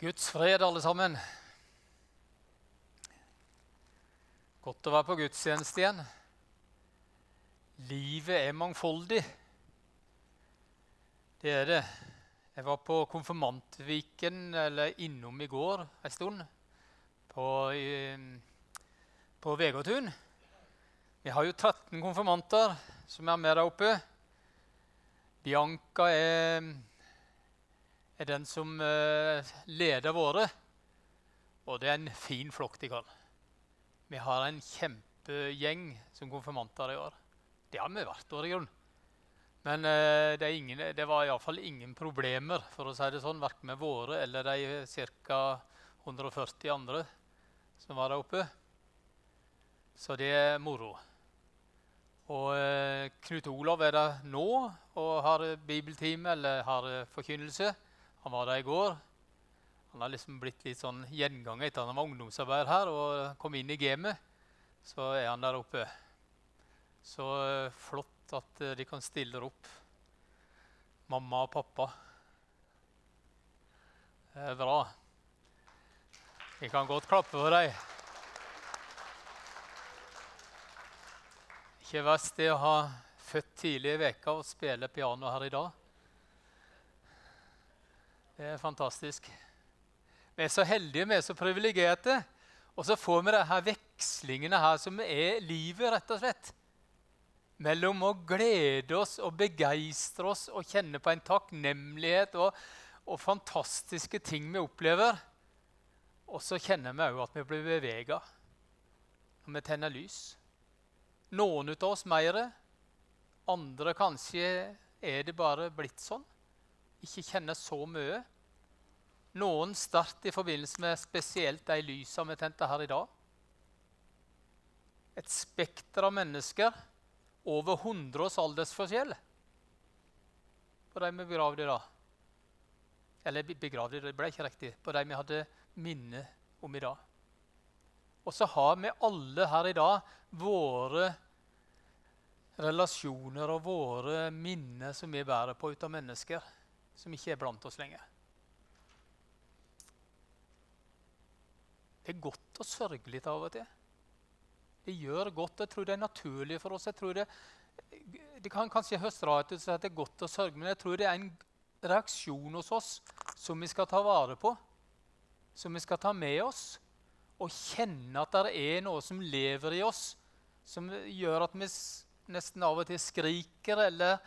Guds fred, alle sammen. Godt å være på gudstjeneste igjen. Livet er mangfoldig. Det er det. Jeg var på Konfirmantviken, eller innom i går en stund, på, på Vegårtun. Vi har jo 13 konfirmanter som er med der oppe. Bianca er er den som uh, leder våre. Og det er en fin flokk de kan. Vi har en kjempegjeng som konfirmanter i år. Det har vi hvert år i grunn. Men uh, det, ingen, det, var iallfall ingen problemer for å si det sånn, verken med våre eller de ca. 140 andre som var der oppe. Så det er moro. Og uh, Knut Olav er der nå og har bibeltime eller har forkynnelse. Han var der i går. Han har liksom blitt litt sånn gjenganger etter at han var ungdomsarbeider her og kom inn i gamet. Så er han der oppe. Så uh, flott at uh, de kan stille opp, mamma og pappa. Det er bra. Vi kan godt klappe for dem. Ikke verst det å ha født tidlig i veka og spille piano her i dag. Det er fantastisk. Vi er så heldige, vi er så privilegerte. Og så får vi de her vekslingene her som er livet, rett og slett. Mellom å glede oss og begeistre oss og kjenne på en takknemlighet og, og fantastiske ting vi opplever. Og så kjenner vi òg at vi blir bevega når vi tenner lys. Noen av oss mer. Andre kanskje er det bare blitt sånn ikke kjenner så mye. Noen sterkt i forbindelse med spesielt de lysene vi tente her i dag. Et spekter av mennesker. Over 100 års aldersforskjell på de vi begravde da. Eller begravde, det ble ikke riktig. På de vi hadde minne om i dag. Og så har vi alle her i dag våre relasjoner og våre minner som vi bærer på ut av mennesker som ikke er blant oss lenger. Det er godt å sørge litt av og til. Det gjør godt. Jeg tror det er naturlig for oss. Jeg tror det, det kan kanskje høres rart ut at det er godt å sørge, men jeg tror det er en reaksjon hos oss som vi skal ta vare på. Som vi skal ta med oss. Og kjenne at det er noe som lever i oss, som gjør at vi nesten av og til skriker eller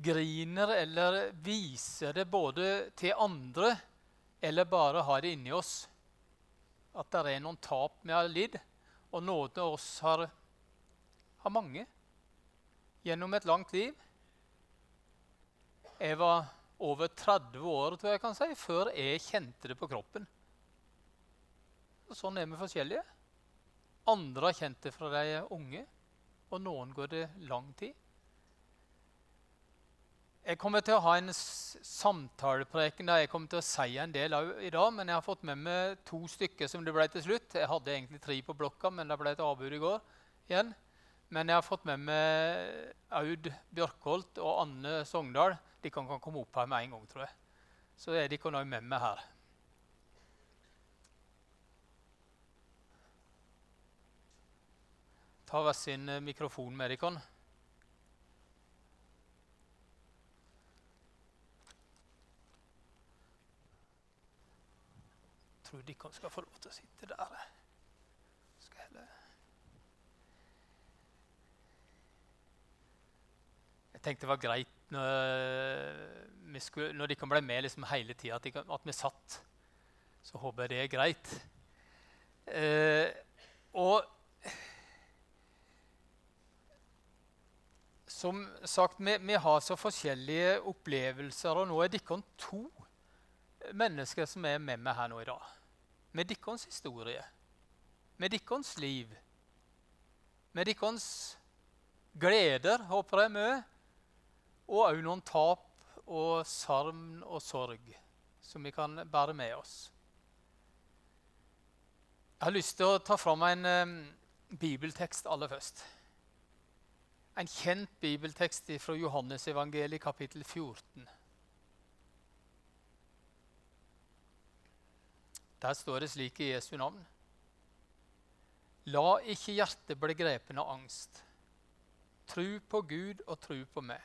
griner eller viser det både til andre eller bare har det inni oss. At det er noen tap vi har lidd, og av oss har, har mange gjennom et langt liv. Jeg var over 30 år tror jeg kan si, før jeg kjente det på kroppen. Og sånn er vi forskjellige. Andre har kjent det fra de er unge, og noen går det lang tid. Jeg kommer til å ha en samtalepreken der jeg kommer til å si en del i dag. Men jeg har fått med meg to stykker som det ble til slutt. Jeg hadde egentlig tre på blokka, men det ble et avbud i går igjen. Men jeg har fått med meg Aud Bjørkholt og Anne Sogndal. De kan, kan komme opp her med en gang, tror jeg. Så er de kan òg med meg her. Ta hver sin mikrofon med dere. Tror de skal få lov til å sitte der. Skal heller Jeg tenkte det var greit når, skulle, når de kan bli med liksom hele tida, at, at, vi satt. Så håper jeg det er greit. Eh, og som sagt, vi, vi, har så forskjellige opplevelser, og nå er dere to mennesker som er med meg her nå i dag med deres historie, med deres liv, med deres gleder, håper jeg, mye, og òg noen tap og savn og sorg som vi kan bære med oss. Jeg har lyst til å ta fram en um, bibeltekst aller først. En kjent bibeltekst fra Johannes evangeliet kapittel 14. Der står det slik i Jesu navn. La ikke hjertet bli grepen av angst. Tru på Gud og tru på meg.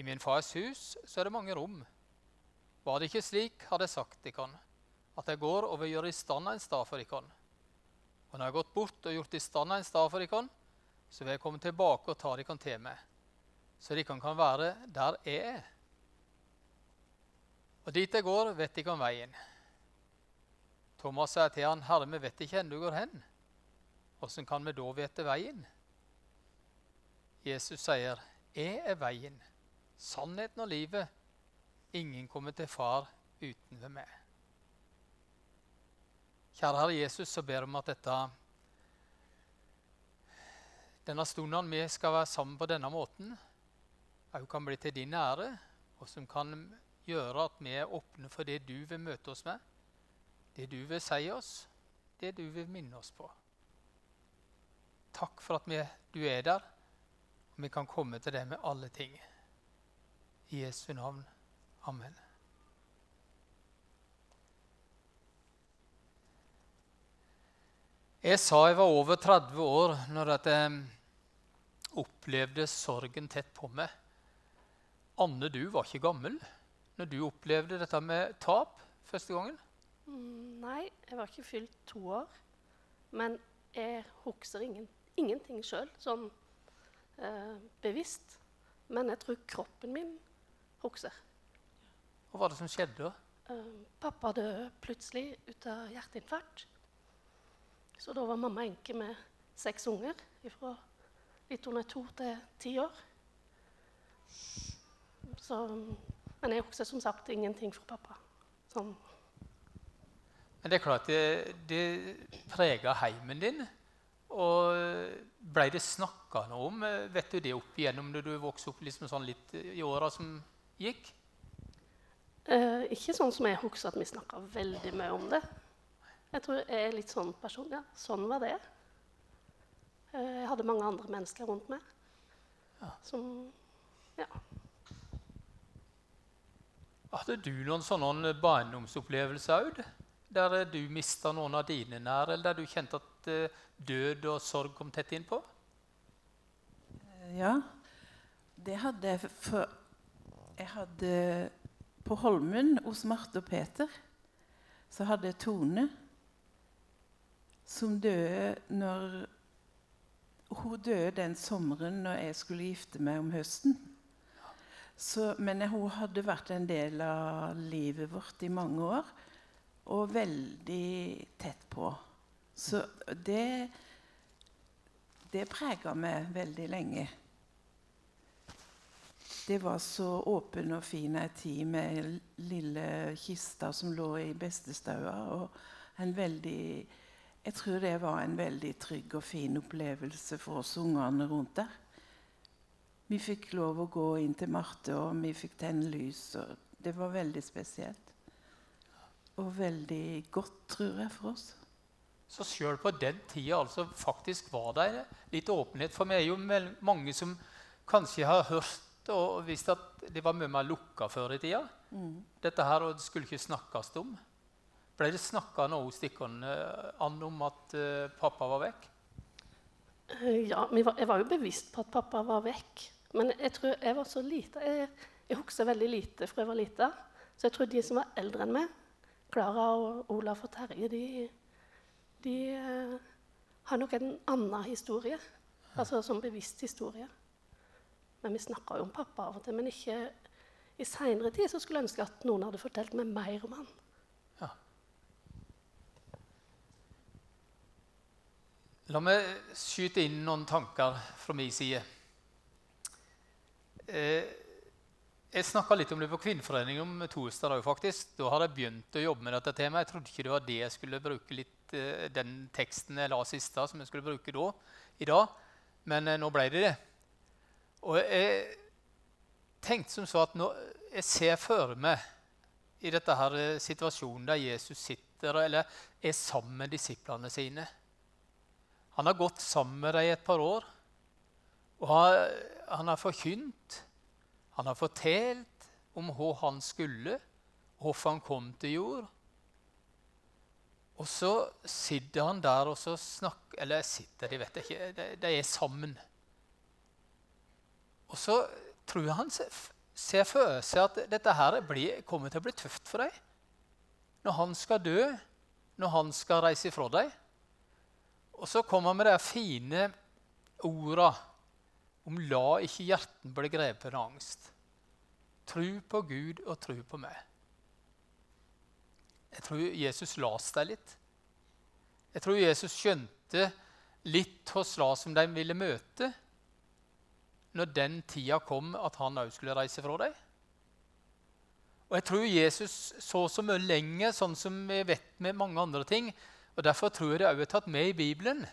I min fars hus så er det mange rom. Var det ikke slik, hadde jeg sagt dere, at jeg går og vil gjøre i stand en stad for dere. Og når jeg har gått bort og gjort i stand en stad for dere, så vil jeg komme tilbake og ta dere til meg, så dere kan være der jeg er. Og dit jeg går, vet dere om veien. Thomas sier til han, 'Herre, vi vet ikke hvor du går hen.' Åssen kan vi da vite veien? Jesus sier, 'Jeg er veien, sannheten og livet. Ingen kommer til Far utenfor meg.' Kjære Herre Jesus, så ber om at dette, denne stunden vi skal være sammen på denne måten, òg kan bli til din ære, og som kan gjøre at vi er åpne for det du vil møte oss med, det du vil si oss, det du vil minne oss på. Takk for at vi, du er der, og vi kan komme til deg med alle ting. I Jesu navn. Amen. Jeg sa jeg var over 30 år når jeg opplevde sorgen tett på meg. Anne, du var ikke gammel når du opplevde dette med tap første gangen? Mm, nei, jeg var ikke fylt to år. Men jeg husker ingen, ingenting sjøl, sånn eh, bevisst. Men jeg tror kroppen min husker. Hva var det som skjedde da? Eh, pappa døde plutselig ut av hjerteinfarkt. Så da var mamma enke med seks unger fra litt under to til ti år. Så, men jeg husker som sagt ingenting fra pappa. Sånn. Men det er klart det, det prega heimen din. Og blei det snakka noe om Vet du det opp igjennom da du vokste opp liksom sånn litt i åra som gikk? Eh, ikke sånn som jeg husker at vi snakka veldig mye om det. Jeg tror jeg er litt sånn person. Ja, sånn var det. Eh, jeg hadde mange andre mennesker rundt meg ja. som Ja. Hadde du noen sånne barndomsopplevelser òg? Der du mista noen av dine nære, eller der du kjente at uh, død og sorg kom tett innpå? Ja, det hadde jeg for Jeg hadde På Holmen hos Marte og Peter så hadde jeg Tone som døde når Hun døde den sommeren når jeg skulle gifte meg om høsten. Så, men hun hadde vært en del av livet vårt i mange år. Og veldig tett på. Så det Det prega meg veldig lenge. Det var så åpen og fin ei tid med lille kista som lå i bestestaua. Og en veldig Jeg tror det var en veldig trygg og fin opplevelse for oss ungene rundt der. Vi fikk lov å gå inn til Marte, og vi fikk tenne lys. og Det var veldig spesielt. Og veldig godt, tror jeg, for oss. Så sjøl på den tida altså, faktisk var det litt åpenhet. For vi er jo mange som kanskje har hørt og visst at det var mye mer lukka før i tida. Mm. Dette her og det skulle ikke snakkes om. Ble det snakka noe hos dere an om at uh, pappa var vekk? Eh, Ja, var, jeg var jo bevisst på at pappa var vekk. Men jeg tror jeg var så lite. Jeg, jeg husker veldig lite fra jeg var lita. Så jeg tror de som var eldre enn meg, Klara og Olaf og Terje, de, de eh, har nok en annen historie. Altså som bevisst historie. Men vi snakka jo om pappa av og til. Men ikke i seinere tid så skulle jeg ønske at noen hadde fortalt meg mer om han. Ja. La meg skyte inn noen tanker fra min side. Eh, jeg snakka litt om det på Kvinneforeningen om torsdag. faktisk. Da hadde jeg begynt å jobbe med dette temaet. Jeg trodde ikke det var det jeg skulle bruke litt, eh, den teksten jeg la sist som jeg skulle bruke da, i dag. Men eh, nå ble det det. Og jeg tenkte som så at nå, jeg ser for meg i dette her eh, situasjonen der Jesus sitter eller er sammen med disiplene sine. Han har gått sammen med dem et par år. Og han, han har forkynt, han har fortalt om hva han skulle, hvorfor han kom til jord. Og så sitter han der og så snakker Eller sitter, de vet ikke. De, de er sammen. Og så tror jeg han ser for seg at dette her blir, kommer til å bli tøft for dem. Når han skal dø, når han skal reise ifra dem. Og så kommer han med de fine orda om 'la ikke hjerten bli grepet av angst'. Tru på Gud og tru på meg. Jeg tror Jesus las deg litt. Jeg tror Jesus skjønte litt hos la som de ville møte når den tida kom at han òg skulle reise fra dem. Og jeg tror Jesus så så mye lenger, sånn som vi vet med mange andre ting. og Derfor tror jeg det òg er tatt med i Bibelen,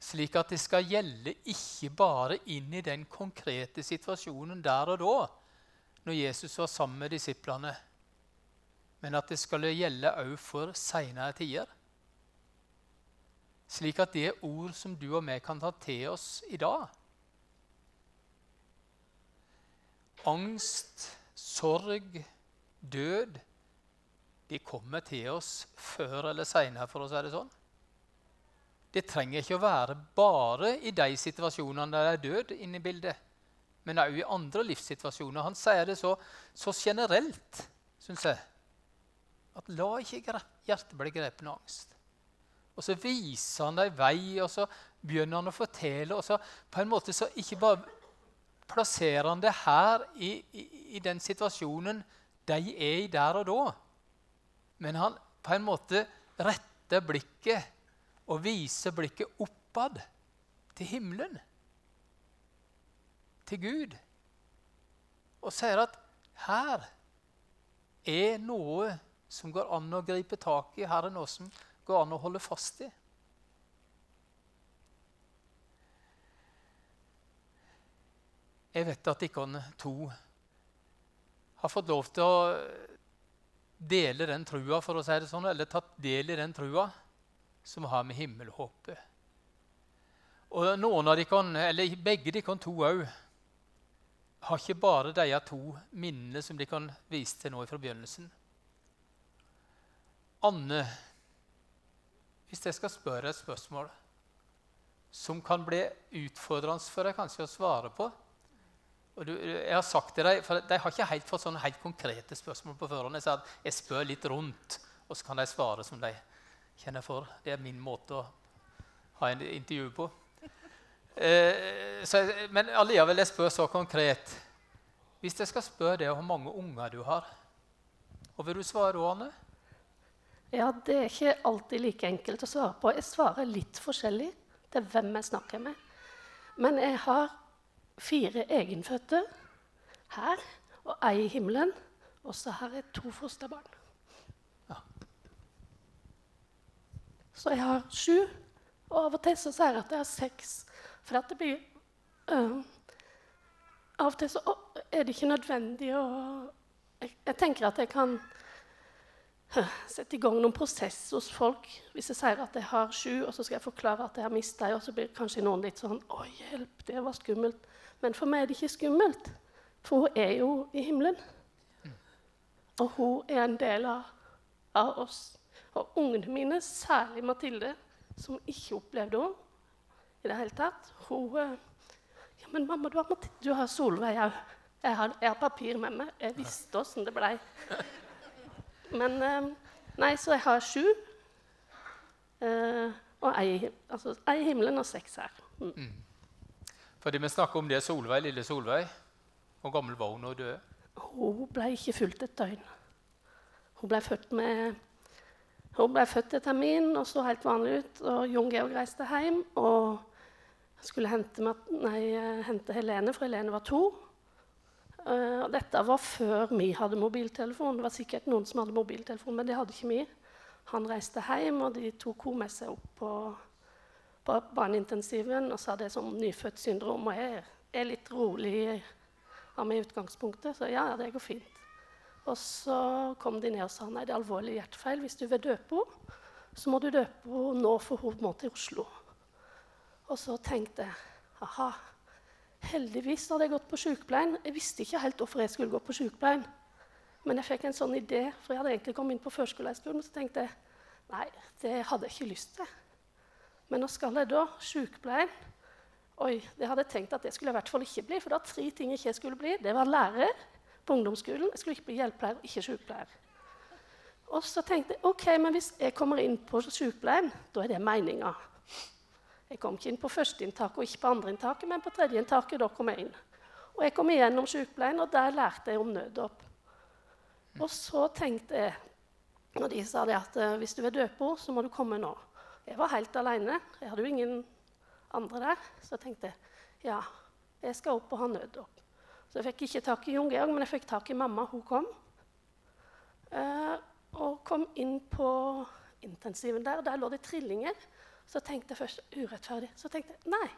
slik at det skal gjelde ikke bare inn i den konkrete situasjonen der og da, når Jesus var sammen med disiplene, men at det skal gjelde òg for seinere tider. Slik at det er ord som du og vi kan ta til oss i dag. angst, sorg, død de kommer til oss før eller seinere, for å si det sånn. Det trenger ikke å være bare i de situasjonene der det er død inne i bildet, men òg i andre livssituasjoner. Han sier det så, så generelt, syns jeg, at la ikke hjertet bli grepet av angst. Og så viser han deg vei, og så begynner han å fortelle. og så på en måte så ikke bare plasserer han det her i, i, i, den situasjonen de er i der og da. Men han på en måte retter blikket og vise blikket oppad, til himmelen, til Gud, og sier at her er noe som går an å gripe tak i. Her er noe som går an å holde fast i. Jeg vet at Ikon to har fått lov til å dele den trua, for å si det sånn, eller tatt del i den trua som har med himmelhåpet. Og noen av dere, eller begge dere to òg, har ikke bare de to minnene som de kan vise til nå fra begynnelsen. Anne, hvis jeg skal spørre et spørsmål som kan bli utfordrende for deg kanskje å svare på du, jeg har sagt til deg, for De har ikke helt fått sånne helt konkrete spørsmål på forhånd. Jeg sa at jeg spør litt rundt, og så kan de svare som de kjenner for. Det er min måte å ha en intervju på. Eh, så, men allikevel, jeg spør så konkret. Hvis jeg skal spørre deg hvor mange unger du har, hva vil du svare Anne? Ja, Det er ikke alltid like enkelt å svare på. Jeg svarer litt forskjellig til hvem jeg snakker med. Men jeg har fire egenfødte her og ei i himmelen. Og så har jeg to fosterbarn. Så jeg har sju. Og av og til så sier jeg at jeg har seks. For at det blir uh, Av og til så er det ikke nødvendig å jeg, jeg tenker at jeg kan sette i gang noen prosess hos folk. Hvis jeg sier at jeg har sju, og så skal jeg forklare at jeg har mista ei, og så blir kanskje noen litt sånn Å, hjelp, det var skummelt. Men for meg er det ikke skummelt, for hun er jo i himmelen. Og hun er en del av, av oss. Og ungene mine, særlig Mathilde, som ikke opplevde henne i det hele tatt Hun eh, Ja, men mamma, du har, du har Solveig òg. Jeg, jeg, har papir med meg. Jeg visste åssen det blei. Men eh, Nei, så jeg har sju. Uh, og ei, altså, ei i himmelen og seks her. Mm. Mm. Fordi vi snakker om det Solveig, lille Solveig. Hvor gammel var hun da hun døde? Hun ble ikke fulgt et døgn. Hun ble født med hun ble født til termin og så helt vanlig ut. og Jon Georg reiste hjem og skulle hente, nei, hente, Helene, for Helene var to. Uh, dette var før vi hadde mobiltelefon. Det var sikkert noen som hadde mobiltelefon, men det hadde ikke vi. Han reiste hjem, og de tok henne med seg opp på på barneintensiven, og sa det som sånn nyfødt syndrom. Og jeg er litt rolig av meg i utgangspunktet, så ja, det går fint. Og så kom de ned og sa nei, det er alvorlig hjertefeil. Hvis du vil døpe henne, så må du døpe henne nå, for hun må til Oslo. Og så tenkte jeg aha, heldigvis hadde jeg gått på sykepleien. Jeg visste ikke helt hvorfor jeg skulle gå på sykepleien. Men jeg fikk en sånn idé, for jeg hadde egentlig kommet inn på førskolehøgskolen. Så tenkte jeg Nei, det hadde jeg ikke lyst til. Men nå skal jeg da sykepleien. Oi, det hadde jeg tenkt at det skulle jeg i hvert fall ikke bli. For det var tre ting jeg ikke skulle bli. Det var lærer på ungdomsskolen. Jeg skulle ikke bli hjelpepleier, ikke sykepleier. Og så tenkte jeg ok, men hvis jeg kommer inn på sykepleien, da er det meninga. Jeg kom ikke inn på førsteinntaket og ikke på andreinntaket, men på tredjeinntaket. Da kom jeg inn. Og jeg kom igjennom sykepleien, og der lærte jeg om nøddåp. Og så tenkte jeg og de sa det at uh, hvis du er døper, så må du komme nå. Jeg var helt alene. Jeg hadde jo ingen andre der. Så jeg tenkte ja, jeg skal opp og ha nøddåp. Så jeg fikk ikke tak i Jon Georg, men jeg fikk tak i mamma. Hun kom. Eh, og kom inn på intensiven der. Der lå det trillinger. Så tenkte jeg først urettferdig. Så tenkte jeg nei,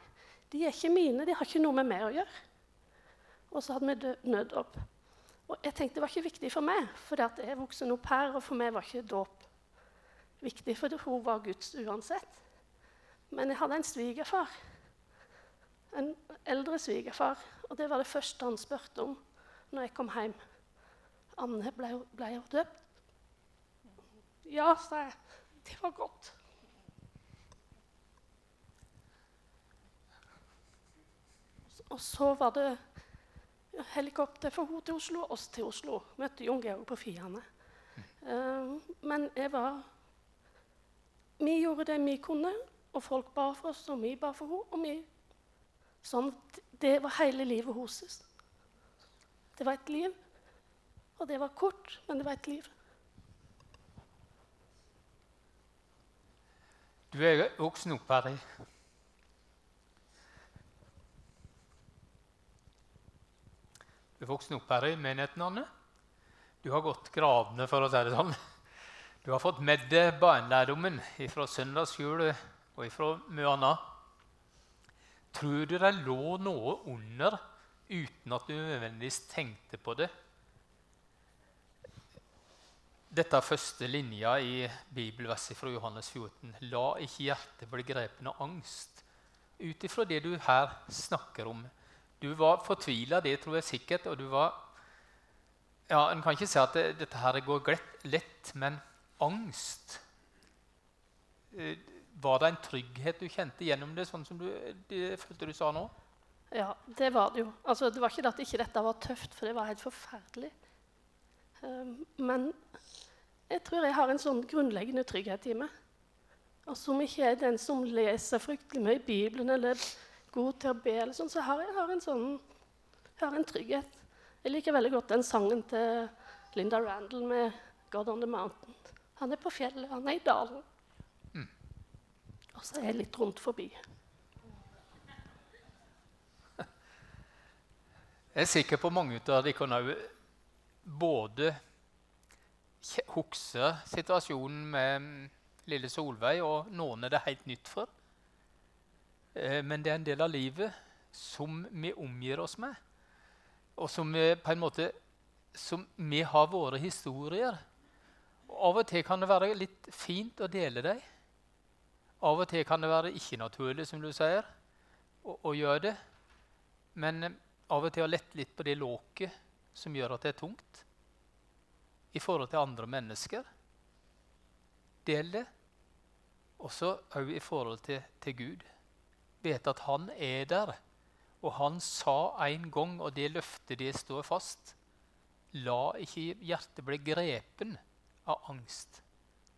de er ikke mine. De har ikke noe med meg å gjøre. Og så hadde vi nødd opp. Og jeg tenkte Det var ikke viktig for meg, for jeg er voksen au pair, og for meg var ikke dåp viktig, for hun var Guds uansett. Men jeg hadde en svigerfar, en eldre svigerfar, og det var det første han spurte om når jeg kom hjem. Anne, ble, hun døpt? Ja, sa jeg. Det var godt. Og så var det helikopter for henne til Oslo, oss til Oslo. Møtte Jon Georg på Fiane. Uh, men jeg var Vi gjorde det vi kunne, og folk ba for oss, og vi ba for henne. Og vi, sånn, det var hele livet hennes. Det var et liv. Og det var kort, men det var et liv. Du er voksen opp her Du er voksen opp her i menigheten, Anne. Du har gått gravene, for å si det sånn. Du har fått med deg barnelærdommen fra søndagsskolen og fra mye annet. Tror du det lå noe under uten at du nødvendigvis tenkte på det? Dette er første linja i bibelverset fra Johannes 14. La ikke hjertet bli grepet av angst. Ut ifra det du her snakker om, du var fortvila, det tror jeg sikkert. Og du var ja, En kan ikke si at det, dette her går lett, men angst eh, Var det en trygghet du kjente gjennom det, sånn som du det følte du sa nå? Ja, det var det jo. Altså, det var ikke at ikke dette var tøft, for det var helt forferdelig. Um, men jeg tror jeg har en sånn grunnleggende trygghet i meg. Og som ikke er den som leser fryktelig mye i Bibelen eller god til å be, eller sånn, så har jeg har en sånn jeg har en trygghet. Jeg liker veldig godt den sangen til Linda Randall med 'God on the Mountain'. Han er på fjellet, han er i dalen. Mm. Og så er jeg litt rundt forbi. Jeg er sikker på mange av dere kan både huske situasjonen med lille Solveig, og noen er det helt nytt for. Eh, men det er en del av livet som vi omgir oss med. Og som vi på en måte som vi har våre historier. Og av og til kan det være litt fint å dele dem. Av og til kan det være ikke naturlig, som du sier, å, å gjøre det. Men eh, av og til å lette litt på det låket som gjør at det er tungt. I forhold til andre mennesker. Del det. Også òg i forhold til, til Gud vet at han er der. Og han sa en gang, og det løftet det står fast La ikke hjertet bli grepen av angst.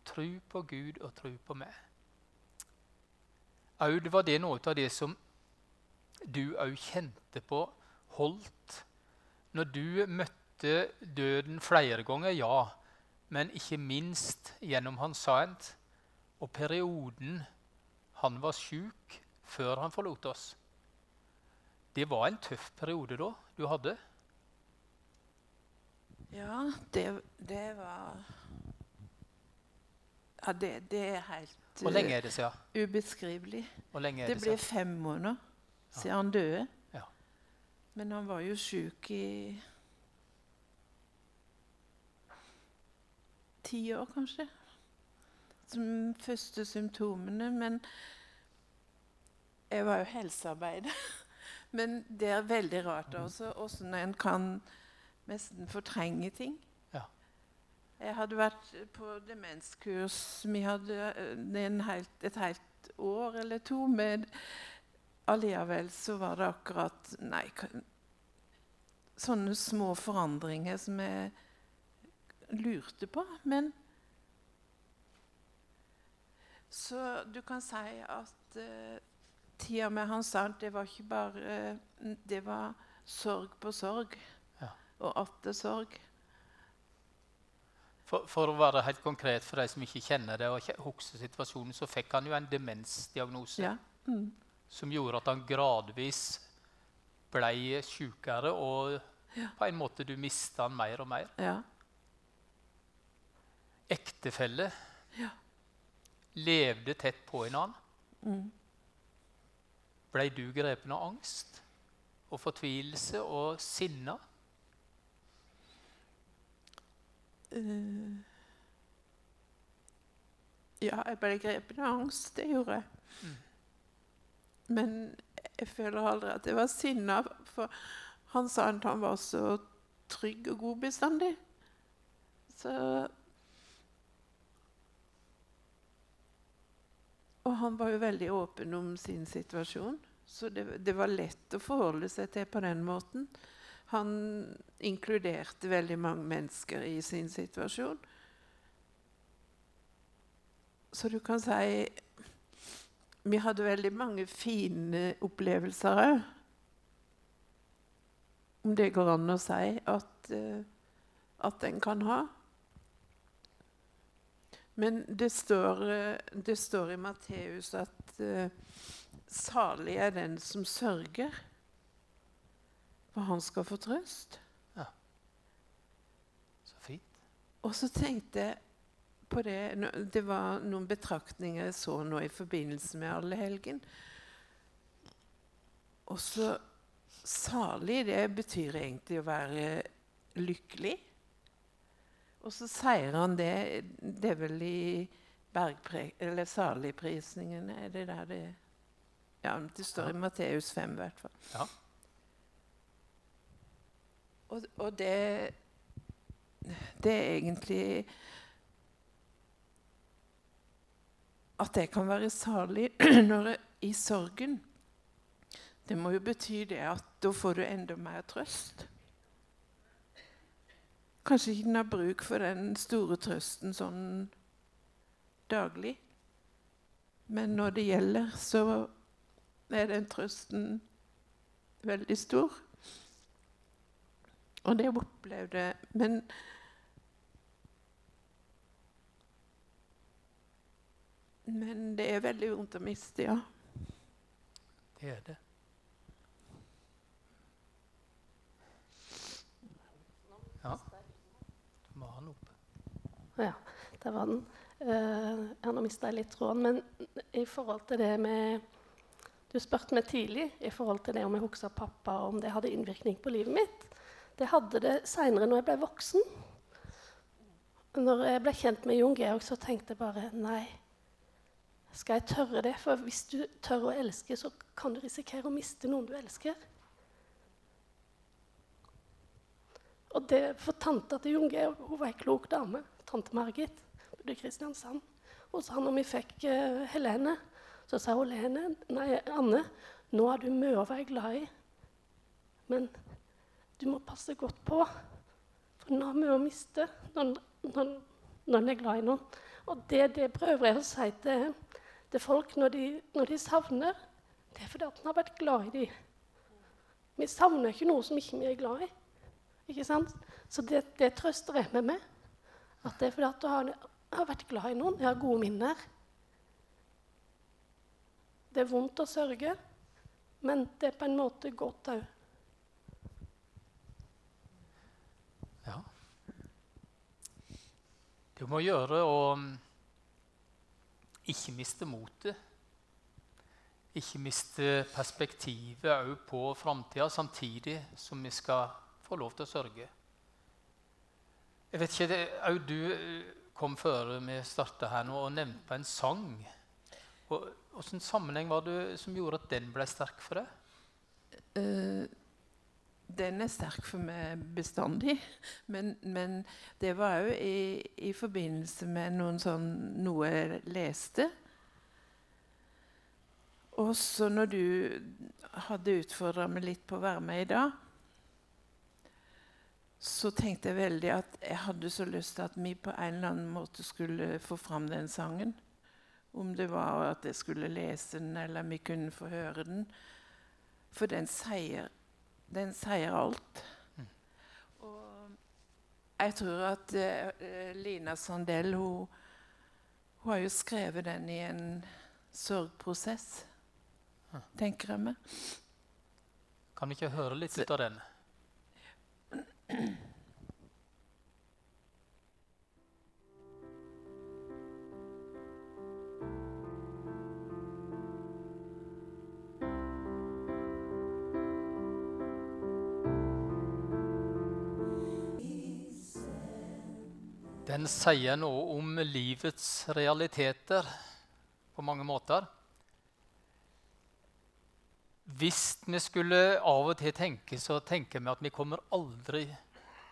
Tru på Gud og tru på meg. Det var det noe av det som du òg kjente på holdt når du møtte døden flere ganger, ja, men ikke minst gjennom Hans Saint og perioden han var sjuk før han forlot oss. Det var en tøff periode da du hadde? Ja, det, det var Ja, det, det er helt Hvor lenge er det siden? Uh, ubeskrivelig. Det, det ble fem måneder siden ja. han døde. Ja. Men han var jo sjuk i ti år, kanskje. Som første symptomene. Men jeg var jo helsearbeider. Men det er veldig rart også åssen en kan nesten fortrenge ting. Jeg hadde vært på demenskurs Vi hadde eh, helt, et helt år eller to. Men allikevel så var det akkurat Nei, sånne små forandringer som jeg lurte på. Men Så du kan si at uh, tida med Hans Arnt, det var ikke bare uh, Det var sorg på sorg. Ja. Og atter sorg. For, for, å være helt konkret for de som ikke kjenner det, og husker situasjonen, så fikk han jo en demensdiagnose ja. mm. som gjorde at han gradvis ble sykere, og ja. på en måte du mista han mer og mer. Ja. Ektefelle ja. levde tett på en annen. Mm. Ble du grepen av angst og fortvilelse og sinne? Uh, ja, jeg ble grepet av angst. Det gjorde jeg. Mm. Men jeg føler aldri at jeg var sinna, for han sa at han var så trygg og god bestandig. Så Og han var jo veldig åpen om sin situasjon, så det, det var lett å forholde seg til på den måten. Han inkluderte veldig mange mennesker i sin situasjon. Så du kan si Vi hadde veldig mange fine opplevelser òg. Om det går an å si at, uh, at en kan ha. Men det står, uh, det står i Matteus at uh, salig er den som sørger. For han skal få trøst. Ja. Så fint. Og så tenkte jeg på det Det var noen betraktninger jeg så nå i forbindelse med allehelgen. Og så Salig, det betyr egentlig å være lykkelig. Og så sier han det Det er vel i eller saligprisningene, Er det der det Ja, det står i Matteus 5 i hvert fall. Ja. Og, og det Det er egentlig At jeg kan være salig når jeg, i sorgen, det må jo bety det at da får du enda mer trøst. Kanskje ikke den har bruk for den store trøsten sånn daglig. Men når det gjelder, så er den trøsten veldig stor. Og det opplevde jeg. Men Men det er veldig vondt å miste, ja. Det er det. Ja. Du må ha den oppe. Ja, der var den. Uh, ja, nå mista jeg litt tråden. Men i forhold til det med Du spurte meg tidlig i forhold til det om jeg huska pappa, om det hadde innvirkning på livet mitt. Det hadde det seinere når jeg ble voksen. Når jeg ble kjent med Jon Georg, så tenkte jeg bare nei. Skal jeg tørre det? For hvis du tør å elske, så kan du risikere å miste noen du elsker. Og det for tanta til Jon Georg hun var ei klok dame. Tante Margit bodde i Kristiansand. Og så når vi fikk uh, Helene, så sa hun Lene, nei, Anne, nå er du mye å være glad i. Men du må passe godt på, for den har vi å miste når, når, når den er glad i noen. Og det, det prøver jeg å si til til folk når de, når de savner, det er fordi at en har vært glad i dem. Vi savner ikke noe som ikke vi er glad i. Ikke sant? Så det, det trøster jeg meg med. At det er fordi at du har, har vært glad i noen. Jeg har gode minner. Det er vondt å sørge, men det er på en måte godt òg. Det må gjøre å ikke miste motet. Ikke miste perspektivet òg på framtida, samtidig som vi skal få lov til å sørge. Jeg vet ikke, Òg du eh, kom før vi starta her nå og nevnte en sang. Hvilken sammenheng var det som gjorde at den ble sterk for deg? Uh, den er sterk for meg bestandig. Men, men det var òg i, i, forbindelse med sånn, noe jeg leste. Og så når du hadde utfordra meg litt på å være med i dag, så tenkte jeg veldig at jeg hadde så lyst til at vi på en eller annen måte skulle få fram den sangen. Om det var at jeg skulle lese den, eller vi kunne få høre den. For den sier den sier alt. Og jeg tror at uh, Lina Sandell hun, hun, har jo skrevet den i en sorgprosess, tenker jeg meg. Kan vi ikke høre litt ut av den? Den sier noe om livets realiteter på mange måter. Hvis vi skulle av og til tenke, så tenker vi at vi kommer aldri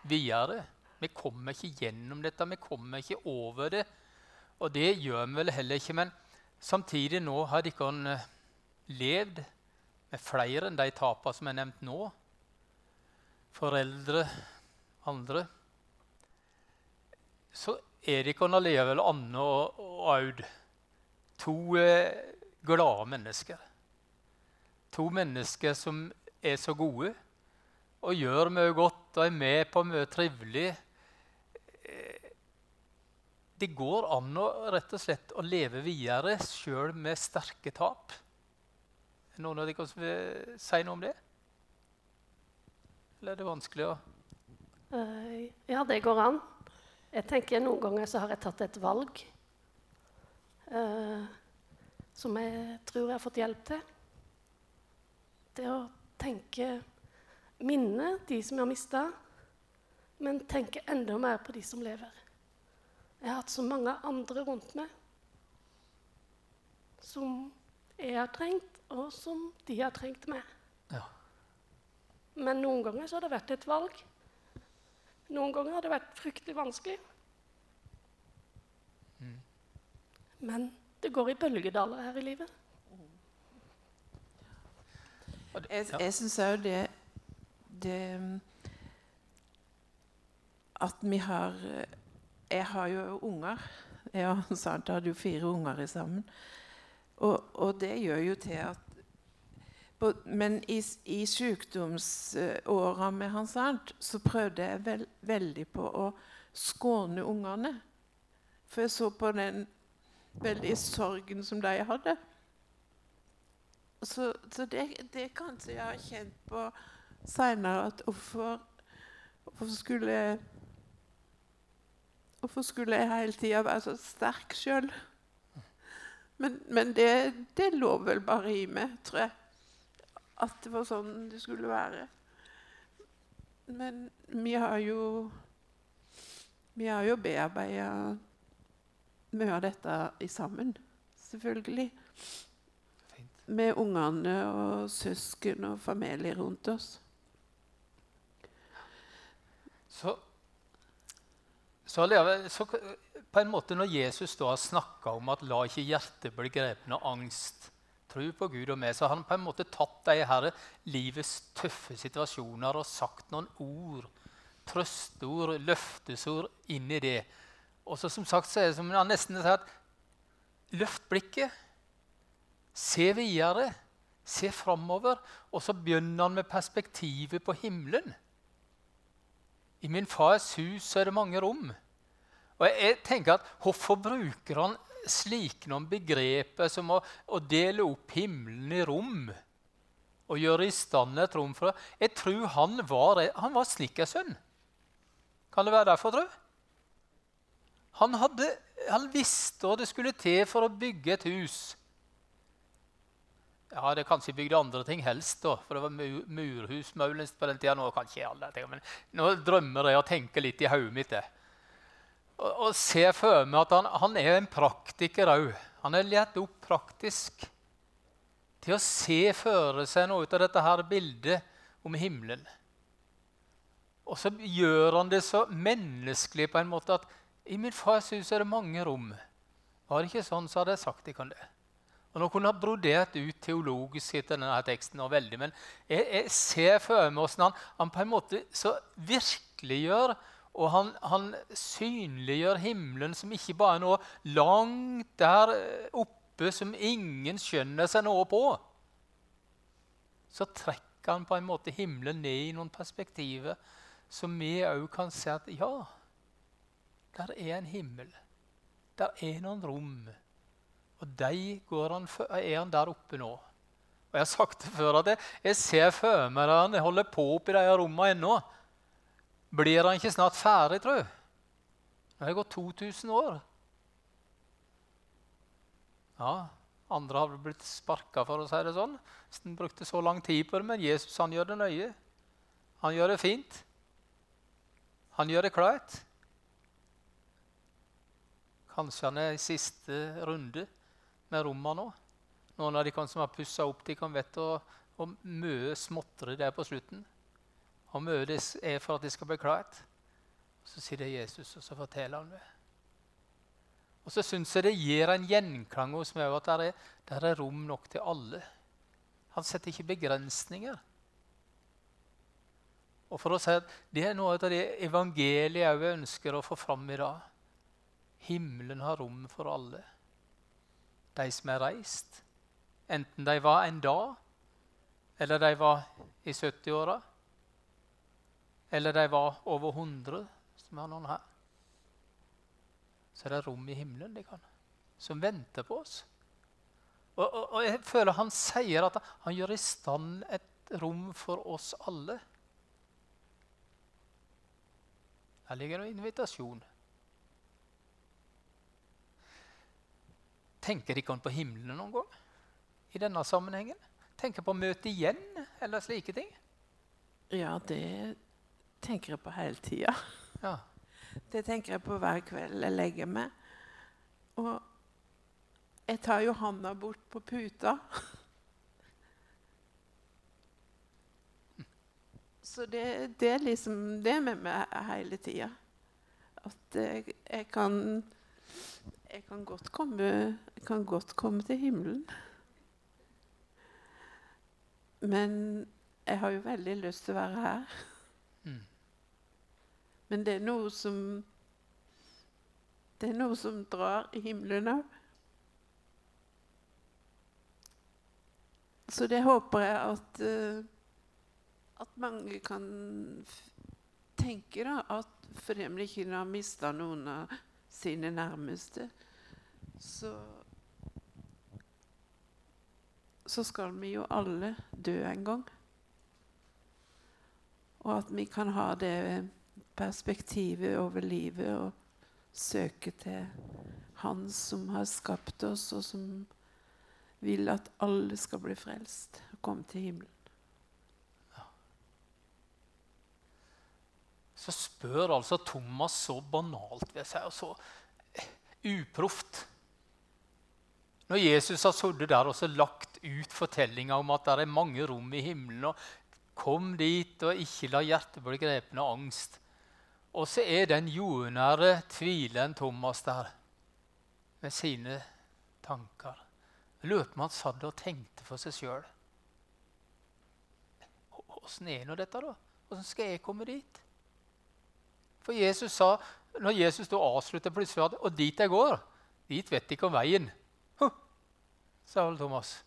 videre. Vi kommer ikke gjennom dette, vi kommer ikke over det. Og det gjør vi vel heller ikke. Men samtidig nå har dere levd med flere enn de tapene som er nevnt nå. Foreldre, andre så Erik og allikevel Anne og, og Aud to eh, glade mennesker. To mennesker som er så gode og gjør mye godt og er med på mye trivelig. Eh, det går an å rett og slett å leve videre sjøl med sterke tap. Er noen av dere som vil si noe om det? Eller er det vanskelig å uh, Ja, det går an. Jeg tenker Noen ganger så har jeg tatt et valg eh, som jeg tror jeg har fått hjelp til. Det å tenke minne de som jeg har mista, men tenke enda mer på de som lever. Jeg har hatt så mange andre rundt meg som jeg har trengt, og som de har trengt meg. Ja. Men noen ganger så har det vært et valg. Noen ganger har det vært fryktelig vanskelig. Mm. Men det går i bølgedaler her i livet. Jeg, jeg syns òg det, det At vi har Jeg har jo unger. Jeg og Santa hadde jo fire unger sammen. Og, og det gjør jo til at men i, i sykdomsåra med Hans Arnt så prøvde jeg vel, veldig på å skåne ungene. For jeg så på den veldige sorgen som de hadde. Så, så det, det kanskje jeg har kjent på seinere at hvorfor, hvorfor skulle jeg Hvorfor skulle jeg hele tida være så sterk sjøl? Men, men det, det, lå vel bare i meg, tror jeg at det var sånn det skulle være. Men vi har jo Vi har jo bearbeida mye av dette i sammen, selvfølgelig. Fint. Med ungene og søsken og familie rundt oss. Så, så, så på en måte Når Jesus da har snakka om at 'la ikke hjertet bli grepet av angst' tro på Gud og meg, så har han på en måte tatt de her livets tøffe situasjoner og sagt noen ord, trøsteord, løftesord inn i det. Og så som sagt så er det som han nesten sier at løft blikket. Se videre. Se framover. Og så begynner han med perspektivet på himmelen. I min fars hus er det mange rom. Og jeg, tenker at Hvorfor bruker han slike noen begreper som å, å, dele opp himmelen i rom og gjøre i stand et rom for. Jeg tror han var, han var snekkersønn. Kan det være derfor, tro? Han, hadde, han visste hva det skulle til for å bygge et hus. Ja, det kanskje bygde andre ting helst, da, for det var murhus på den tida. Nå kan ikke alle men nå drømmer jeg og tenker litt i hodet mitt. det og, og ser for meg at han, han er en praktiker òg. Han er lært opp praktisk til å se for seg noe ut av dette her bildet om himmelen. Og så gjør han det så menneskelig på en måte at i min fars hus er det mange rom. Var det ikke sånn, så hadde jeg sagt ikke det. Og Nå kunne han brodert ut teologisk etter denne teksten, og veldig, men jeg, jeg ser for meg hvordan han, han, på en måte så virkeliggjør og han, han, synliggjør himmelen som ikke bare er noe langt der oppe som ingen skjønner seg noe på. Så trekker han på en måte himmelen ned i noen perspektiver som vi òg kan se at ja, der er en himmel. Der er noen rom. Og de han, er han der oppe nå. Og Jeg har sagt det før at jeg, jeg ser for meg at han holder på oppi de rommene ennå. Blir han ikke snart ferdig, tro? Det har gått 2000 år. Ja, andre har blitt sparka, for å si det sånn. Hvis en brukte så lang tid på det, Men Jesus han gjør det nøye. Han gjør det fint. Han gjør det klart. Kanskje han er i siste runde med rommene nå. Noen av de som har pussa opp, de kan vite hvor mye småtteri der på slutten. Og møtes, er for at de skal bli klart. Så sier det Jesus, og så forteller han det. Og så syns jeg det gir en gjenklang hos meg at det er, der er rom nok til alle. Han setter ikke begrensninger. Og for å si at Det er noe av det evangeliet jeg ønsker å få fram i dag. Himmelen har rom for alle. De som er reist, enten de var en dag, eller de var i 70-åra, eller de var over 100, som har noen her. Så er det rom i himmelen de kan, som venter på oss. Og, og, og jeg føler han sier at han gjør i stand et rom for oss alle. Her ligger en invitasjon. Tenker ikke han på himmelen noen gang? I denne sammenhengen? Tenker på å møte igjen, eller slike ting? Ja, det tenker jeg på hele tida. Ja. Det tenker jeg på hver kveld jeg legger meg. Og jeg tar jo handa bort på puta. Så det, det, er liksom det med meg hele tida. At jeg, jeg kan jeg kan godt komme, kan godt komme til himmelen. Men jeg har jo veldig lyst til å være her. Men det er noe som Det er noe som drar i himmelen òg. Så det håper jeg at, uh, at mange kan tenke, da. At ikke har mista noen av sine nærmeste, så så skal vi jo alle dø en gang. Og at vi kan ha det perspektivet over livet og søke til Han som har skapt oss, og som vil at alle skal bli frelst og komme til himmelen. Så spør altså Thomas så banalt ved seg, og så uproft. Når Jesus har sittet der og lagt ut fortellinga om at det er mange rom i himmelen og Kom dit og ikke la hjertet bli grepet av angst. Og så er den jordnære tvileren Thomas der med sine tanker. Jeg lurer på om han satt og tenkte for seg sjøl. Åssen er nå dette, da? Åssen skal jeg komme dit? For Jesus sa, når Jesus da avslutta plutselig Og dit jeg går, dit vet jeg ikke om veien. Huh, sa vel Thomas.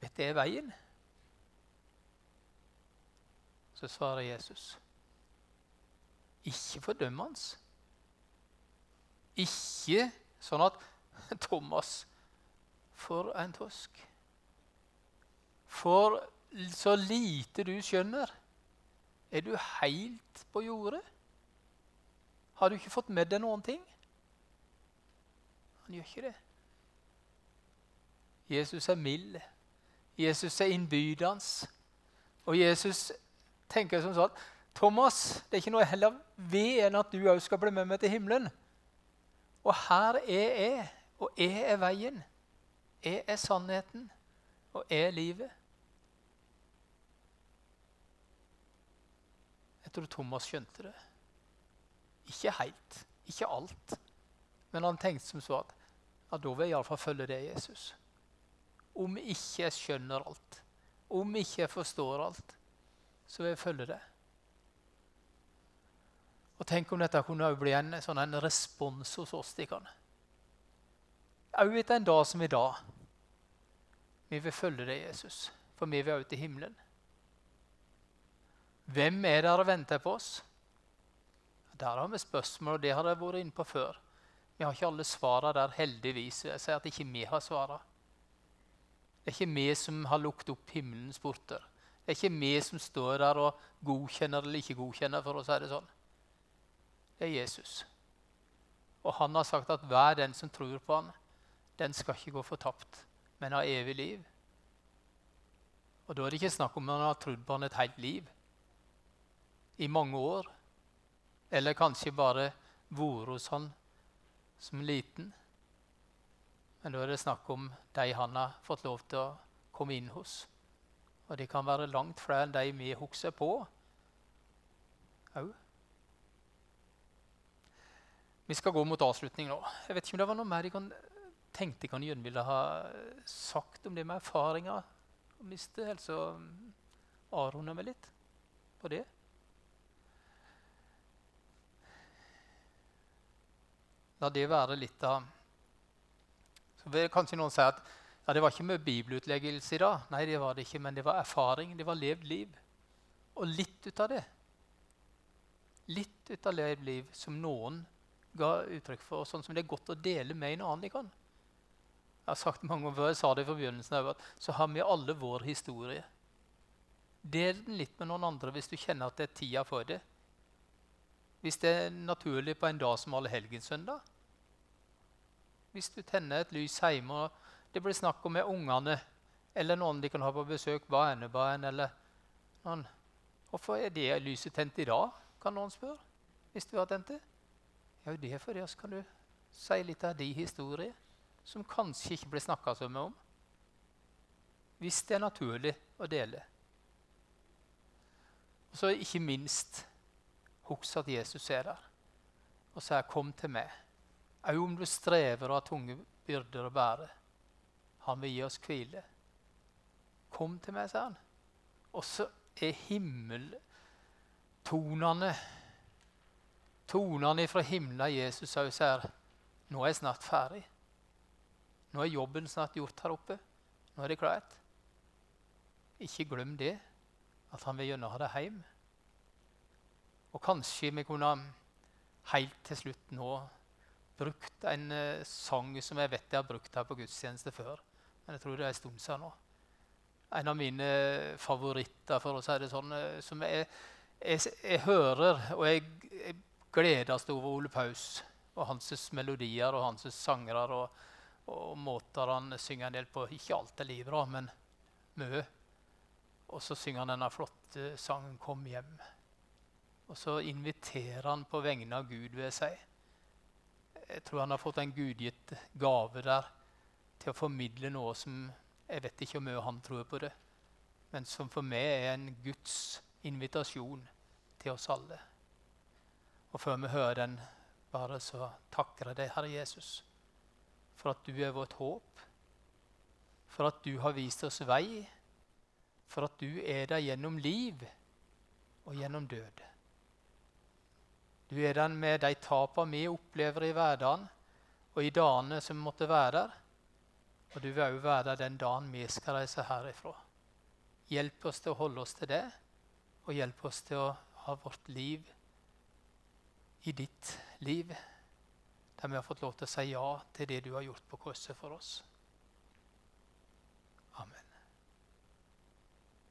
Vet er veien? Så svarer Jesus. Ikke fordømme hans. Ikke sånn at Thomas For en tosk. For så lite du skjønner. Er du helt på jordet? Har du ikke fått med deg noen ting? Han gjør ikke det. Jesus er mild. Jesus er innbydende. Og Jesus tenker som sånn Thomas, det er ikke noe heller ved enn at du òg skal bli med meg til himmelen. Og her er jeg, og jeg er veien. Jeg er sannheten, og jeg er livet. Jeg Jeg tror Thomas skjønte det. Ikke helt, ikke alt. Men han tenkte som så at ja, da vil jeg iallfall følge det Jesus. Om ikke jeg skjønner alt, om ikke jeg forstår alt, så vil jeg følge det. Og Tenk om dette kunne bli en, sånn en respons hos oss. Òg etter en dag som i dag. Vi vil følge deg, Jesus, for vi vil òg til himmelen. Hvem er der og venter på oss? Der har vi spørsmål, og det har jeg vært inne på før. Vi har ikke alle svarene der, heldigvis. Jeg sier at ikke vi har svarene. Det er ikke vi som har lukket opp himmelens porter. Det er ikke vi som står der og godkjenner eller ikke godkjenner, for å si det sånn. Det er Jesus. Og han har sagt at hver den som tror på ham, den skal ikke gå fortapt, men ha evig liv. Og da er det ikke snakk om han har trodd på han et helt liv. I mange år. Eller kanskje bare vært hos han som liten. Men da er det snakk om de han har fått lov til å komme inn hos. Og de kan være langt flere enn de vi husker på òg. Vi skal gå mot avslutning nå. Jeg vet ikke om det var noe mer jeg kan, tenkte jeg kan Jønn ville ha sagt om det med erfaringer. å miste helse. så avrunder vi litt på det. La det være litt av Så vil kanskje noen si at ja, det var ikke med bibelutleggelse i dag. Nei, det var det ikke, men det var erfaring. Det var levd liv. Og litt ut av det Litt ut av levd liv som noen ga uttrykk for, sånn som det er godt å dele med en annen. Kan. Jeg har sagt mange ganger før, jeg sa det i forbegynnelsen av, at så har vi alle vår historie. Del den litt med noen andre hvis du kjenner at det er tida for det. Hvis det er naturlig på en dag som allehelgenssøndag. Hvis du tenner et lys hjemme og det blir snakk om med ungene eller noen de kan ha på besøk, barnebarn eller noen. Hvorfor er det lyset tent i dag, kan noen spørre. Hvis du har tent det. Ja, det er fordi oss kan du si litt av din historie, som kanskje ikke blir snakka så mye om. Hvis det er naturlig å dele. Og så ikke minst husk at Jesus er der og sier 'kom til meg'. Òg om du strever og har tunge byrder å bære. Han vil gi oss hvile. Kom til meg, sier han. Og så er himmeltonene Tonene fra himmelen Jesus sa oss her nå er jeg snart ferdig. Nå er jobben snart gjort her oppe. Nå er det klart. Ikke glem det, at han vil gjerne ha deg hjem. Og kanskje vi kunne helt til slutt nå brukt en uh, sang som jeg vet jeg har brukt her på gudstjeneste før. Men jeg tror det er en stund siden nå. En av mine favoritter, for å si det sånn, eh, som jeg, jeg, jeg hører og jeg, jeg gledes over Ole Paus og hans melodier og hans sangere og, og, måter han synger en del på. Ikke alt er bra, men mye. Og så synger han denne flotte sangen 'Kom hjem'. Og så inviterer han på vegne av Gud, ved seg. Jeg tror han har fått en gudgitt gave der til å formidle noe som Jeg vet ikke hvor mye han tror på det, men som for meg er en Guds invitasjon til oss alle. Og før vi hører den, bare så takker jeg deg, Herre Jesus, for at du er vårt håp, for at du har vist oss vei, for at du er der gjennom liv og gjennom død. Du er den med de tapene vi opplever i hverdagen og i dagene som måtte være der. Og du vil òg være der den dagen vi skal reise herifra. Hjelp oss til å holde oss til det, og hjelp oss til å ha vårt liv i ditt liv, der vi har fått lov til å si ja til det du har gjort på korset for oss.